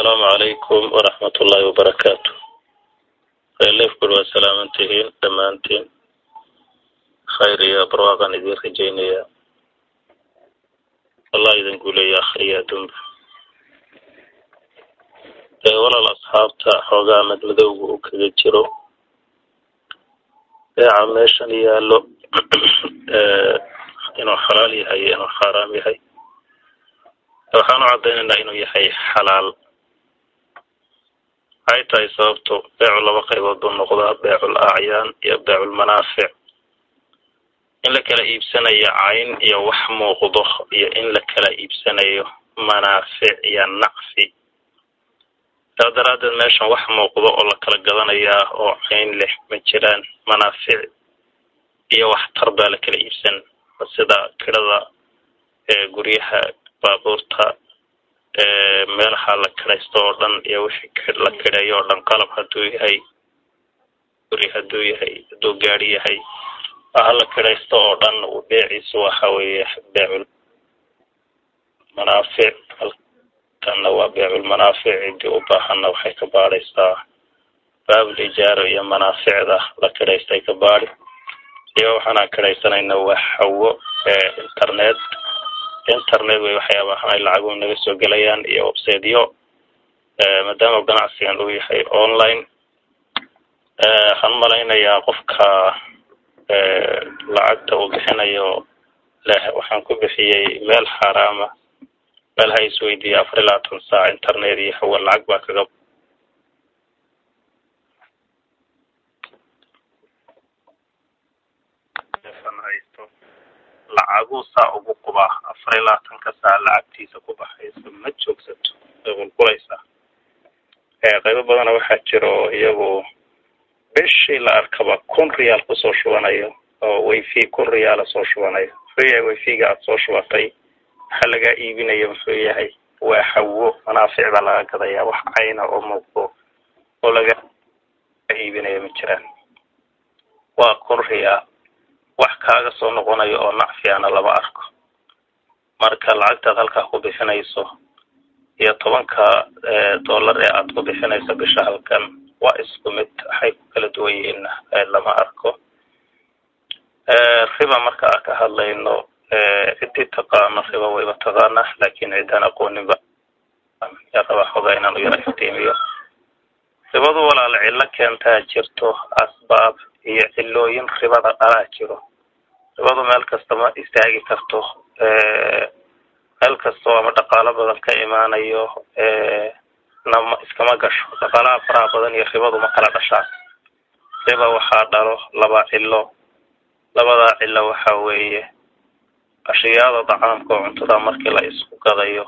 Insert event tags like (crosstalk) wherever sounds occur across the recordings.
asalaamu calaykum waraxmat ullaahi wabarakaatu leefkul waa salaamantihiin dhammaantiin. Khayr iyo barwaaqan idin rajaynaya. Allah idin guuleeya akhriya adduunba. Walaal asxaabta xoogaa madmadowga uu kaga jiro. Beeca meeshan yaallo (clears throat) inuu xalaal yahay iyo inuu xaaraam yahay. Waxaan u caddaynaynaa inuu yahay xalaal waxay tahay sababto beecu laba qaybood buu noqdaa beecul acyaan iyo beecul manaafic. In la kala iibsanayo cayn iyo wax muuqdo iyo in la kala iibsanayo manaafic iyo nacfi. Saa daraaddeed meeshan wax muuqdo oo la kala gadanayaa oo cayn leh ma jiraan manaafic iyo waxtar baa la kala iibsan. Sida kirada guryaha baabuurta meelaha la kiraysto oo dhan iyo wixii la kireeyo oo dhan qalab hadduu yahay guri hadduu yahay hadduu gaadi yahay waxa la kiraysto oo dhan beeciisu waxa weeye beecul manaafic. Halkanna waa beecul manaafic ciddii u baahanna waxay ka baadhaysaa baabul ijaaro iyo manaaficda la kiraystay ka baadi iyo waxaanaan kiraysanayna waa hawo internet internet way waxyaabahan ay lacagu naga soo gelayaan iyo websiteyo maadaama ganacsigan uu yahay online. Waxaan malaynayaa qofka lacagta uu bixinayo leh waxaan ku bixiyey meel xaaraama meel ha isweydiiya afar iyo labaatan saac internet iyo hawa lacag baa kaga lacaguu saa ugu qubaa afar iyo labaatanka saa lacagtiisa ku baxayso ma joogsato. Way qaybo badana waxaa jiro iyagu bishii la arkaba kun riyaal ku soo shubanayo oo wayfi kun riyaala soo shubanayo. Muxuu yahay wayfiga aada soo shubatay. Waxaa lagaa iibinayo muxuu yahay waa hawo manaafic baa laga gadaya wax cayna oo muuqdo oo laga iibinayo ma jiraan. Waa kun riyaal wax kaaga soo noqonayo oo nacfiana lama arko. Marka lacagtaad halkaa ku bixinayso iyo tobanka dollar ee aada ku bixinayso bisha halkan waa isku mid waxay ku kala duwan yihiin lama arko. Riba marka aan ka hadlayno ciddii taqaano riba wayba taqaana laakin ciddaan aqooninba yaa raba xogaa inaan u yara iftiimiyo. Ribadu walaala cillo keentaa jirto asbaab iyo cilooyin ribada dhalaa jiro ribadu meel kasta ma istaagi karto meel kastoo ama dhaqaalo badan ka imaanayo nama iskama gasho. Dhaqaalaha faraha badan iyo ribadu ma kala dhashaan. Riba waxaa dhalo laba cilo. Labadaa cilo waxa weeye ashiyaada dacaamka oo cuntada markii la isku gadayo.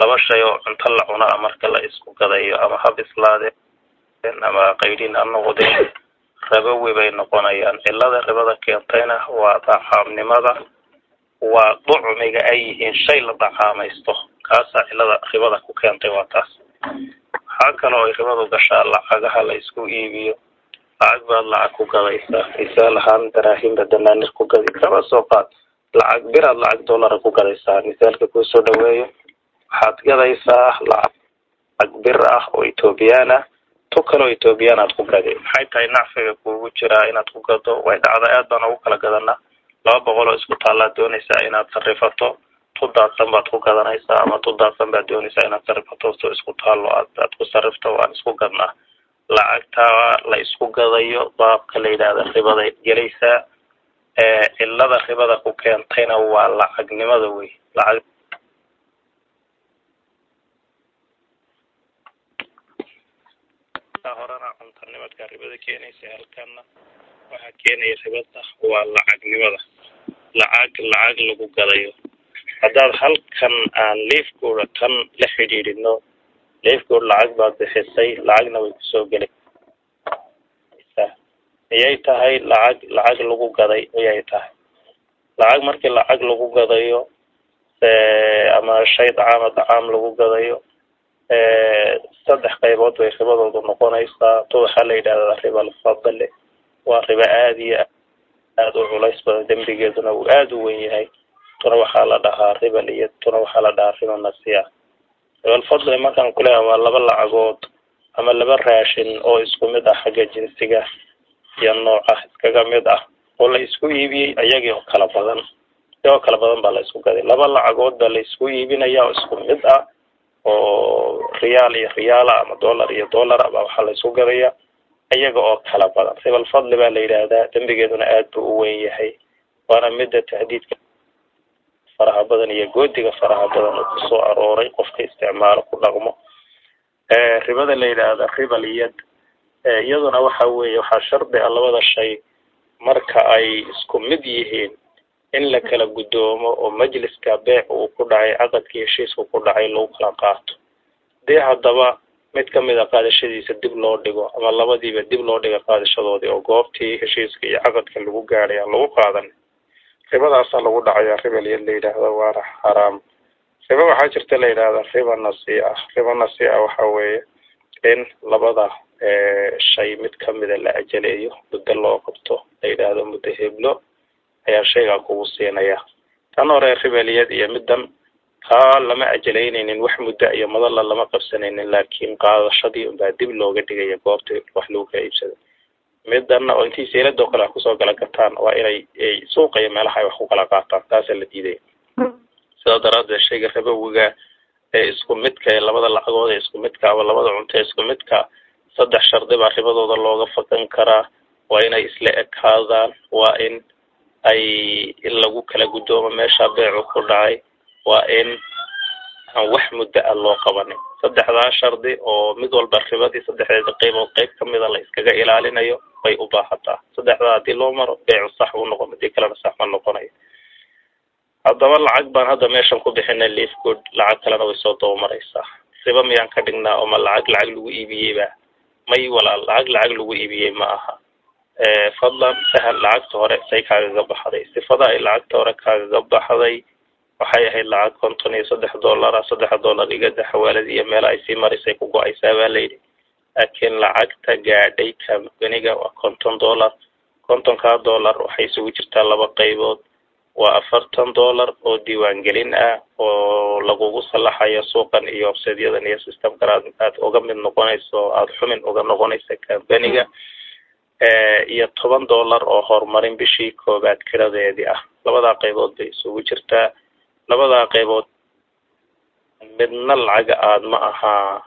Laba shay oo cunto la cunaa marka la isku gadayo ama ha bislaadeen ama qaydhin ha noqdeen rabowi bay noqonayaan. Cilada ribada keentayna waa dacaamnimada waa ducmiga ay yihiin shay la dacaamaysto kaasaa cilada ribada ku keentay waa taas. Waxaa kaloo ay ribadu gashaa lacagaha la isku iibiyo lacag baad lacag ku gadaysaa misaal ahaan daraahimba danaanir ku gadi kaba soo qaad lacag biraad lacag dollara ku gadaysaa misaalka kuusoo dhaweeyo waxaad gadaysaa lacag bir ah oo ethoobiyan ah tu kaloo ethoobiyan aad ku gadi maxay tahay nacfiga kuugu jiraa inaad ku gado? Way dhacda aad baan ugu kala gadanaa. Laba boqol oo isku taallaad doonaysaa inaad sarifato tu daadsan baad ku gadanaysaa ama tu daadsan baad doonaysaa inaad sarifato so isku taallo aad ku sarifto waan isku gadnaa. Lacagtaa la isku gadayo baabka la yidhaahda ribaday gelaysaa cilada ribada ku keentayna waa lacagnimada wey. Lacag horena cuntanimadka ribada keenaysa halkana waxaa keenaya ribada waa lacagnimada. Lacag lacag lagu gadayo. Haddaad halkan aan leafkooda tan la xidhiidhino leafkood lacag baad bixisay lacagna way ku soo gelay miyay tahay lacag lacag lagu gaday miyay tahay. Lacag markii lacag lagu gadayo ama shay dacaama dacaam lagu gadayo saddex qaybood bay ribadoodu noqonaysaa. To waxaa la yidhahdaa riba alfadle waa riba aada iyo aada u culays badan. Dembigeeduna uu aada u wen yahay. Tuna waxaa la dhahaa riba liyad tuna waxaa la dhahaa riba nasiya. Ribalfadli markaan kuleeyahay waa laba lacagood ama laba raashin oo isku mid ah xagga jinsiga iyo nooca iskaga mid ah oo la isku iibiyey iyagii oo kala badan. Iyagoo kala badan baa la isku gaday laba lacagood baa la isku iibinaya oo isku mid ah oo riyaal iyo riyaala ama dollar iyo dollar baa waxaa la isku gadaya iyaga oo kala badan. Ribal fadli baa la yidhaahdaa dembigeeduna aad buu u weyn yahay waana midda tahdiidka faraha badan iyo goodiga faraha badan oo ku soo arooray qofka isticmaalo ku dhaqmo. Ribada la yidhaahda ribal yad iyaduna waxa weeye waxaa shardi ah labada shay marka ay isku mid yihiin in la kala guddoomo oo majliska beec uu ku dhacay caqadkii heshiisku ku dhacay lagu kala qaato. Dee haddaba mid ka mid a qaadashadiisa dib loo dhigo ama labadiiba dib loo dhiga qaadashadoodii oo goobtii heshiiska iyo caqadka lagu gaadhay aan lagu qaadan. Ribadaasaa lagu dhacaya ribal yad la yidhaahda waana xaraam. Riba waxaa jirta la yidhahda riba nasi-a riba nasi-a waxa weeye in labada shay mid kamida la ajaleeyo muddo loo qabto la yidhaahdo muddo heblo ayaa shaygaa kugu siinaya. Tan hore ribeliyad iyo middan taa lama ajalaynaynin wax muddo iyo madalla lama qabsanaynin laakiin qaadashadii unbaa dib looga dhigaya goobta wax lagu kala iibsado. Midanna oo intii seeladoo kale wax ku soo gala gataan waa inay suuqa iyo meelaha ay wax ku kala qaataan taasaa la diidaya sidaa daraaddeed shayga rabowiga ee isku midka ee labada lacagood ee isku midka ama labada cunto ee isku midka saddex shardi baa ribadooda looga fakan karaa. Waa inay isla ekaadaan waa in ay lagu kala guddoomo meesha beecu ku dhacay waa in aan wax muddo ah loo qabanin. Saddexdaa shardi oo mid walba ribadii saddexdeeda qaybood qayb kamida la iskaga ilaalinayo bay u baahataa. Saddexdaa haddii loo maro beecu sax u noqon haddii kalena sax ma noqonayo haddaba lacag baan hadda meeshan ku bixinay leaf good lacag kalena way soo dabamaraysaa riba miyaan ka dhignaa oma lacag lacag lagu iibiyeyba may walaal lacag lacag lagu iibiyey ma aha fadlan sahal lacagta hore say kaagaga baxday. Sifada ay lacagta hore kaagaga baxday waxay ahayd lacag konton iyo saddex dollar ah saddex dollar igada xawaalad iyo meel ay sii marisay ku go'aysaa baa layidhi laakiin lacagta gaadhay kambaniga waa konton dollar. Kontonkaa dollar waxay isugu jirtaa laba qaybood. Waa afartan dollar oo diiwaangelin ah oo lagugu salaxayo suuqan iyo websityadan iyo systemkan aad aad uga mid noqonayso aada xumin uga noqonaysa kambaniga iyo toban dollar oo horumarin bishii koobaad kiradeedii ah. Labadaa qaybood bay isugu jirtaa. Labadaa qaybood midna lacaga aad ma ahaa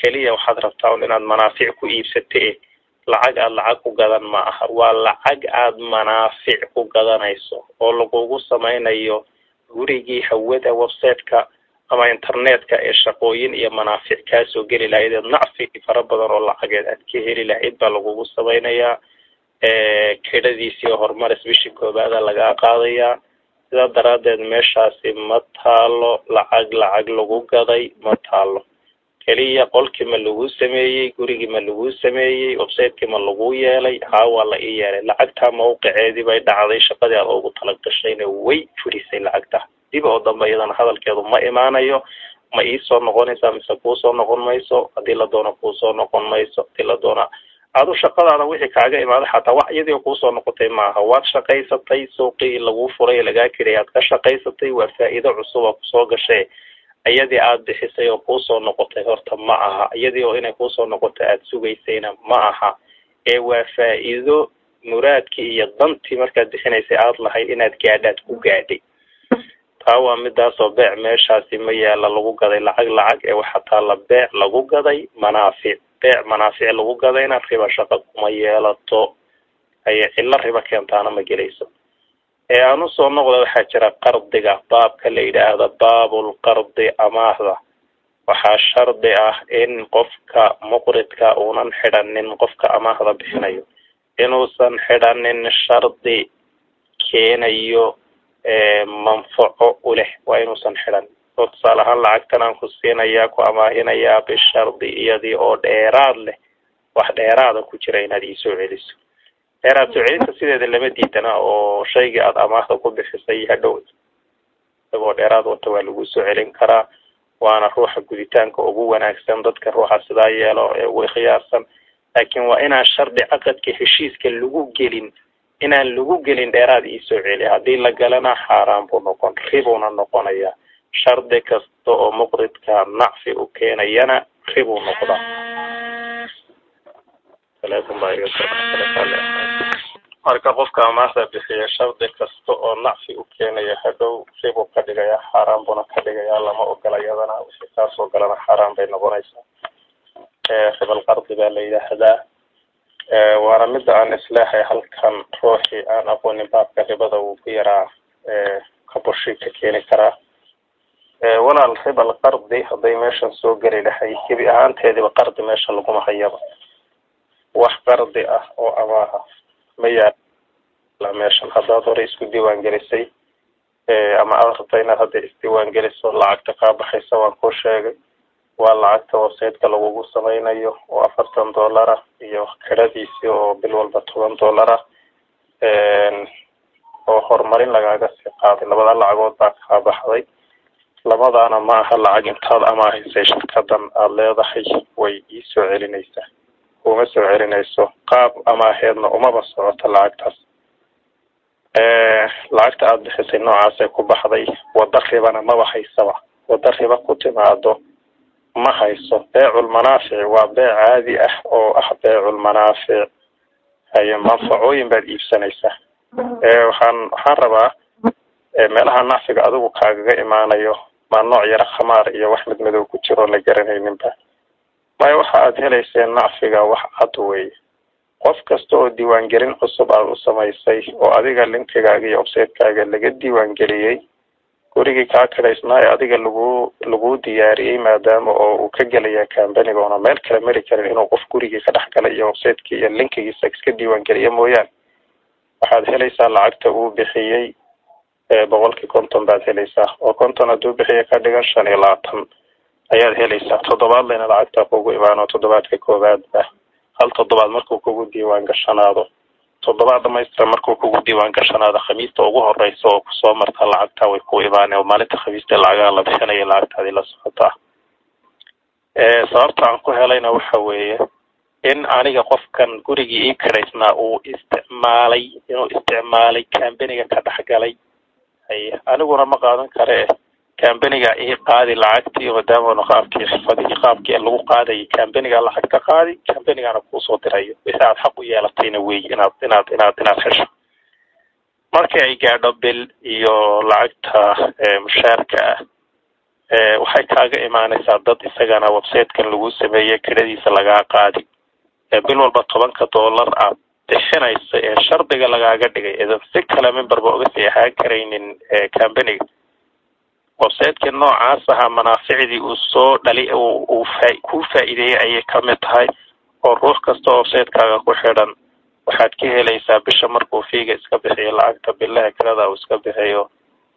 keliya waxaad rabtaa un inaad manaafic ku iibsate lacag aad lacag ku gadan ma aha. Waa lacag aad manaafic ku gadanayso oo lagugu samaynayo gurigii hawada websiteka ama internetka ee shaqooyin iyo manaafic kaasoo geli lahayd eed nacfi fara badan oo lacageed aad ka heli lahayd baa lagugu samaynayaa kedhadiisii horumaris bishii koobaada lagaa qaadayaa. Sidaa daraaddeed meeshaasi ma taalo lacag lacag lagu gaday ma taalo keliya qolkii ma lagu sameeyey gurigii ma lagu sameeyey websiteki ma lagu yeelay haa waa la ii yeelay. Lacagtaa mawqiceedii bay dhacday shaqadii aad ugu talagashayna way furisay lacagta dib oo dambe iyadana hadalkeedu ma imaanayo ma iisoo noqonaysaa mise kuusoo noqon mayso haddii la doono kuusoo noqon mayso haddii la doona adu shaqadaada wixii kaaga imaaday xataa wax iyadii kuusoo noqotay maaha. Waad shaqaysatay suuqii laguu furay lagaa kiray aad ka shaqaysatay waa faa'iido cusuba ku soo gashay. Iyadii aad bixisay oo kuusoo noqotay horta ma aha. Iyadii oo inay kuusoo noqotay aada sugaysayna ma aha. Ee waa faa'iido muraadkii iyo dantii markaad bixinaysay aada lahayd inaad gaadhaad ku gaadhay taa waa midaasoo beec meeshaasi ma yaalla lagu gaday. Lacag lacag ee waxa taalla beec lagu gaday manaafic beec manaafic lagu gadayna riba shaqo kuma yeelato. Ayay cillo riba keentaana ma gelayso. Ee aan u soo noqda waxaa jira qardiga baabka la yidhaahda baabul qardi amaahda. Waxaa shardi ah in qofka muqridka uunan xidhanin qofka amaahda bixinayo. Inuusan xidhanin shardi keenayo manfaco u leh waa inuusan xidhan. Oo tusaale ahaan lacagtan aan ku siinayaa ku amaahinayaa bishardi iyadii oo dheeraad leh wax dheeraada ku jira inaad iisoo celiso. Dheeraad soo celinta sideeda lama diidana oo shaygii aada amaahda ku bixisay hadhow isagoo dheeraad wata waa lagu soo celin karaa waana ruuxa guditaanka ugu wanaagsan dadka ruuxa sidaa yeelo ee ugu khiyaarsan. Laakiin waa inaan shardi caqadka heshiiska lagu gelin inaan lagu gelin dheeraad iisoo celi haddii la galana xaaraan buu noqon ribuuna noqonaya. Shardi kasta oo muqridka nacfi u keenayana ribuu noqdaa. Marka qofka amaahda bixiya shardi kasta oo nacfi u keenaya hadhow ribuu ka dhigaya xaaraan buna ka dhigaya lama ogola iyadana. Wixii kaas ogolana xaaraan bay noqonaysaa. Ribalqardi baa la yidhaahdaa waana mida aan isleehay halkan ruuxii aan aqoonin baabka ribada uu ku yaraa ka keeni karaa. Walaal ribal qardi hadday meeshan soo geli lahay gebi ahaanteediba qardi meesha laguma hayaba. Wax qardi ah oo amaaha ma yaalla meeshan. Haddaad hore isku diiwaan gelisay ama aad rabta inaad hadda isdiiwaan geliso lacagta kaa baxaysa waan kuu sheegay waa lacagta websiteka lagugu samaynayo oo afartan dollar ah iyo kiradiisii oo bil walba toban dollar ah. Oo horumarin lagaaga sii qaaday. Labada lacagood baa kaa baxday. Labadaana ma aha lacag intaad amaahaysay shirkadan aada leedahay way iisoo celinaysaa uma soo celinayso qaab amaaheedna umaba socoto lacagtaas. Lacagta aada bixisay noocaasay ku baxday. Wada ribana maba haysaba. Wada riba ku timaado ma hayso beeculmanaafic waa beec caadi ah oo ah beeculmanaafic haye manfacooyin baad iibsanaysaa. Waxaan waxaan rabaa meelaha nacfiga adigu kaagaga imaanayo maa nooc yara khamaar iyo wax mid madow ku jiro la garanayninba. Maya waxa aad helayseen nacfiga wax cad weeye. Qof kasta oo diiwaangelin cusub aada u samaysay oo adiga linkigaaga iyo websitekaga laga diiwaangeliyey gurigii kaa kidhaysnaa ee adiga lagu lagu diyaariyey maadaama oo uu ka gelaya cambaniga oona meel kale mari karin inuu qof gurigii ka dhex galay iyo websitekii iyo linkigiisa iska diiwaangeliya mooyaane. Waxaad helaysaa lacagta uu bixiyey boqolkii konton baad helaysaa. Oo konton hadduu bixiya ka dhigan shan iyo labaatan. Ayaad helaysaa. Toddobaad layna lacagta kugu imaano. Toddobaadka koowaadba. Hal toddobaad markuu kugu diiwaan gashanaado toddobaad dhamaystira markuu kugu diiwaan gashanaado khamiista ugu horeysa oo ku soo marta lacagta way ku imaaneen oo maalinta khamiista lacagaha la bixinaya lacagtaadii la socotaa. Sababta aan ku helayna waxa weeye in aniga qofkan gurigii ii kidhaysnaa uu isticmaalay inuu isticmaalay cambaniga ka dhex galay aniguna ma qaadan kare cambaniga ii qaadi lacagtii maadaama qaabkii xifadihii qaabkii lagu qaadayay cambaniga lacag ka qaadi cambanigana kuusoo dirayo wixii aad xaq u yeelatayna wey inaad inaad inaad inaad hesho. Markii ay gaadho bil iyo lacagta mushaarka ah waxay kaaga imaanaysaa dad isagana websitekan lagu sameeyey kiradiisa lagaa qaadi. Bil walba tobanka dollar aad bixinaysa ee shardiga lagaaga dhigay. Idan si kale memberba uga sii ahaan karaynin cambaniga websiteki noocaas ahaa manaaficdii uu soo dhali uu faa ku faa'iideeyey ayay ka mid tahay oo ruux kasta oo websitekaaga ku xidhan waxaad ka helaysaa bisha markuu fiiga iska bixiyo lacagta bilaha kirada uu iska bixiyo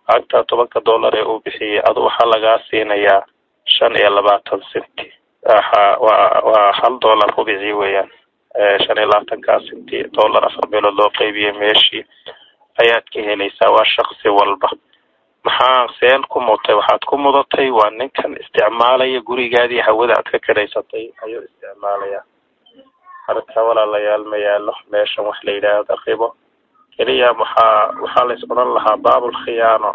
lacagta tobanka dollar ee uu bixiyey adu waxaa lagaa siinayaa shan iyo labaatan centi waa waa hal dollar rubicii weeyaan. Shan iyo labaatankaa centi dollar afar meelood loo qeybiyey meeshii ayaad ka helaysaa waa shaksi walba maxaa seen ku mutay. Waxaad ku mudatay. Waa ninkan isticmaalaya gurigaadii hawada aad ka kadhaysatay ayuu isticmaalaya. Marka walaalayaal ma yaalo meeshan wax la yidhaahdo ribo keliya waxaa waxaa la is odhan lahaa baabulkhiyaano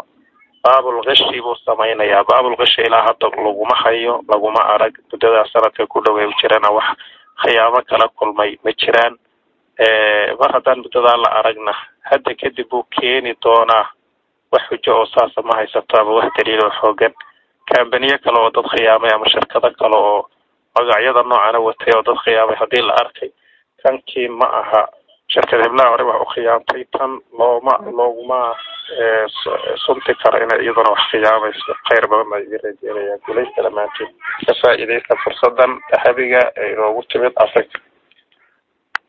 baabulkishi buu samaynayaa. Baabulkishi ilaa hadda laguma hayo laguma arag. Muddadaa sanadka ku dhawey jirana wax khiyaamo kala kulmay. Ma jiraan. Mar haddaan muddadaa la aragna hadda kadib buu keeni doonaa wax xujo oo saasa ma haysato ama wax daliil oo xoogan. Cambaniyo kale oo dad khiyaamay ama shirkado kale oo magacyada noocana watay oo dad khiyaamay haddii la arkay kankii ma aha. Shirkad heblaha hore wax u khiyaamtay tan looma looguma sunti karo inay iyaduna wax khiyaamayso. Khayr badan baa idin rajeynaya guulaysta dhammaantiin. Ka faa'iidaysta fursadan dahabiga ee inoogu timid africa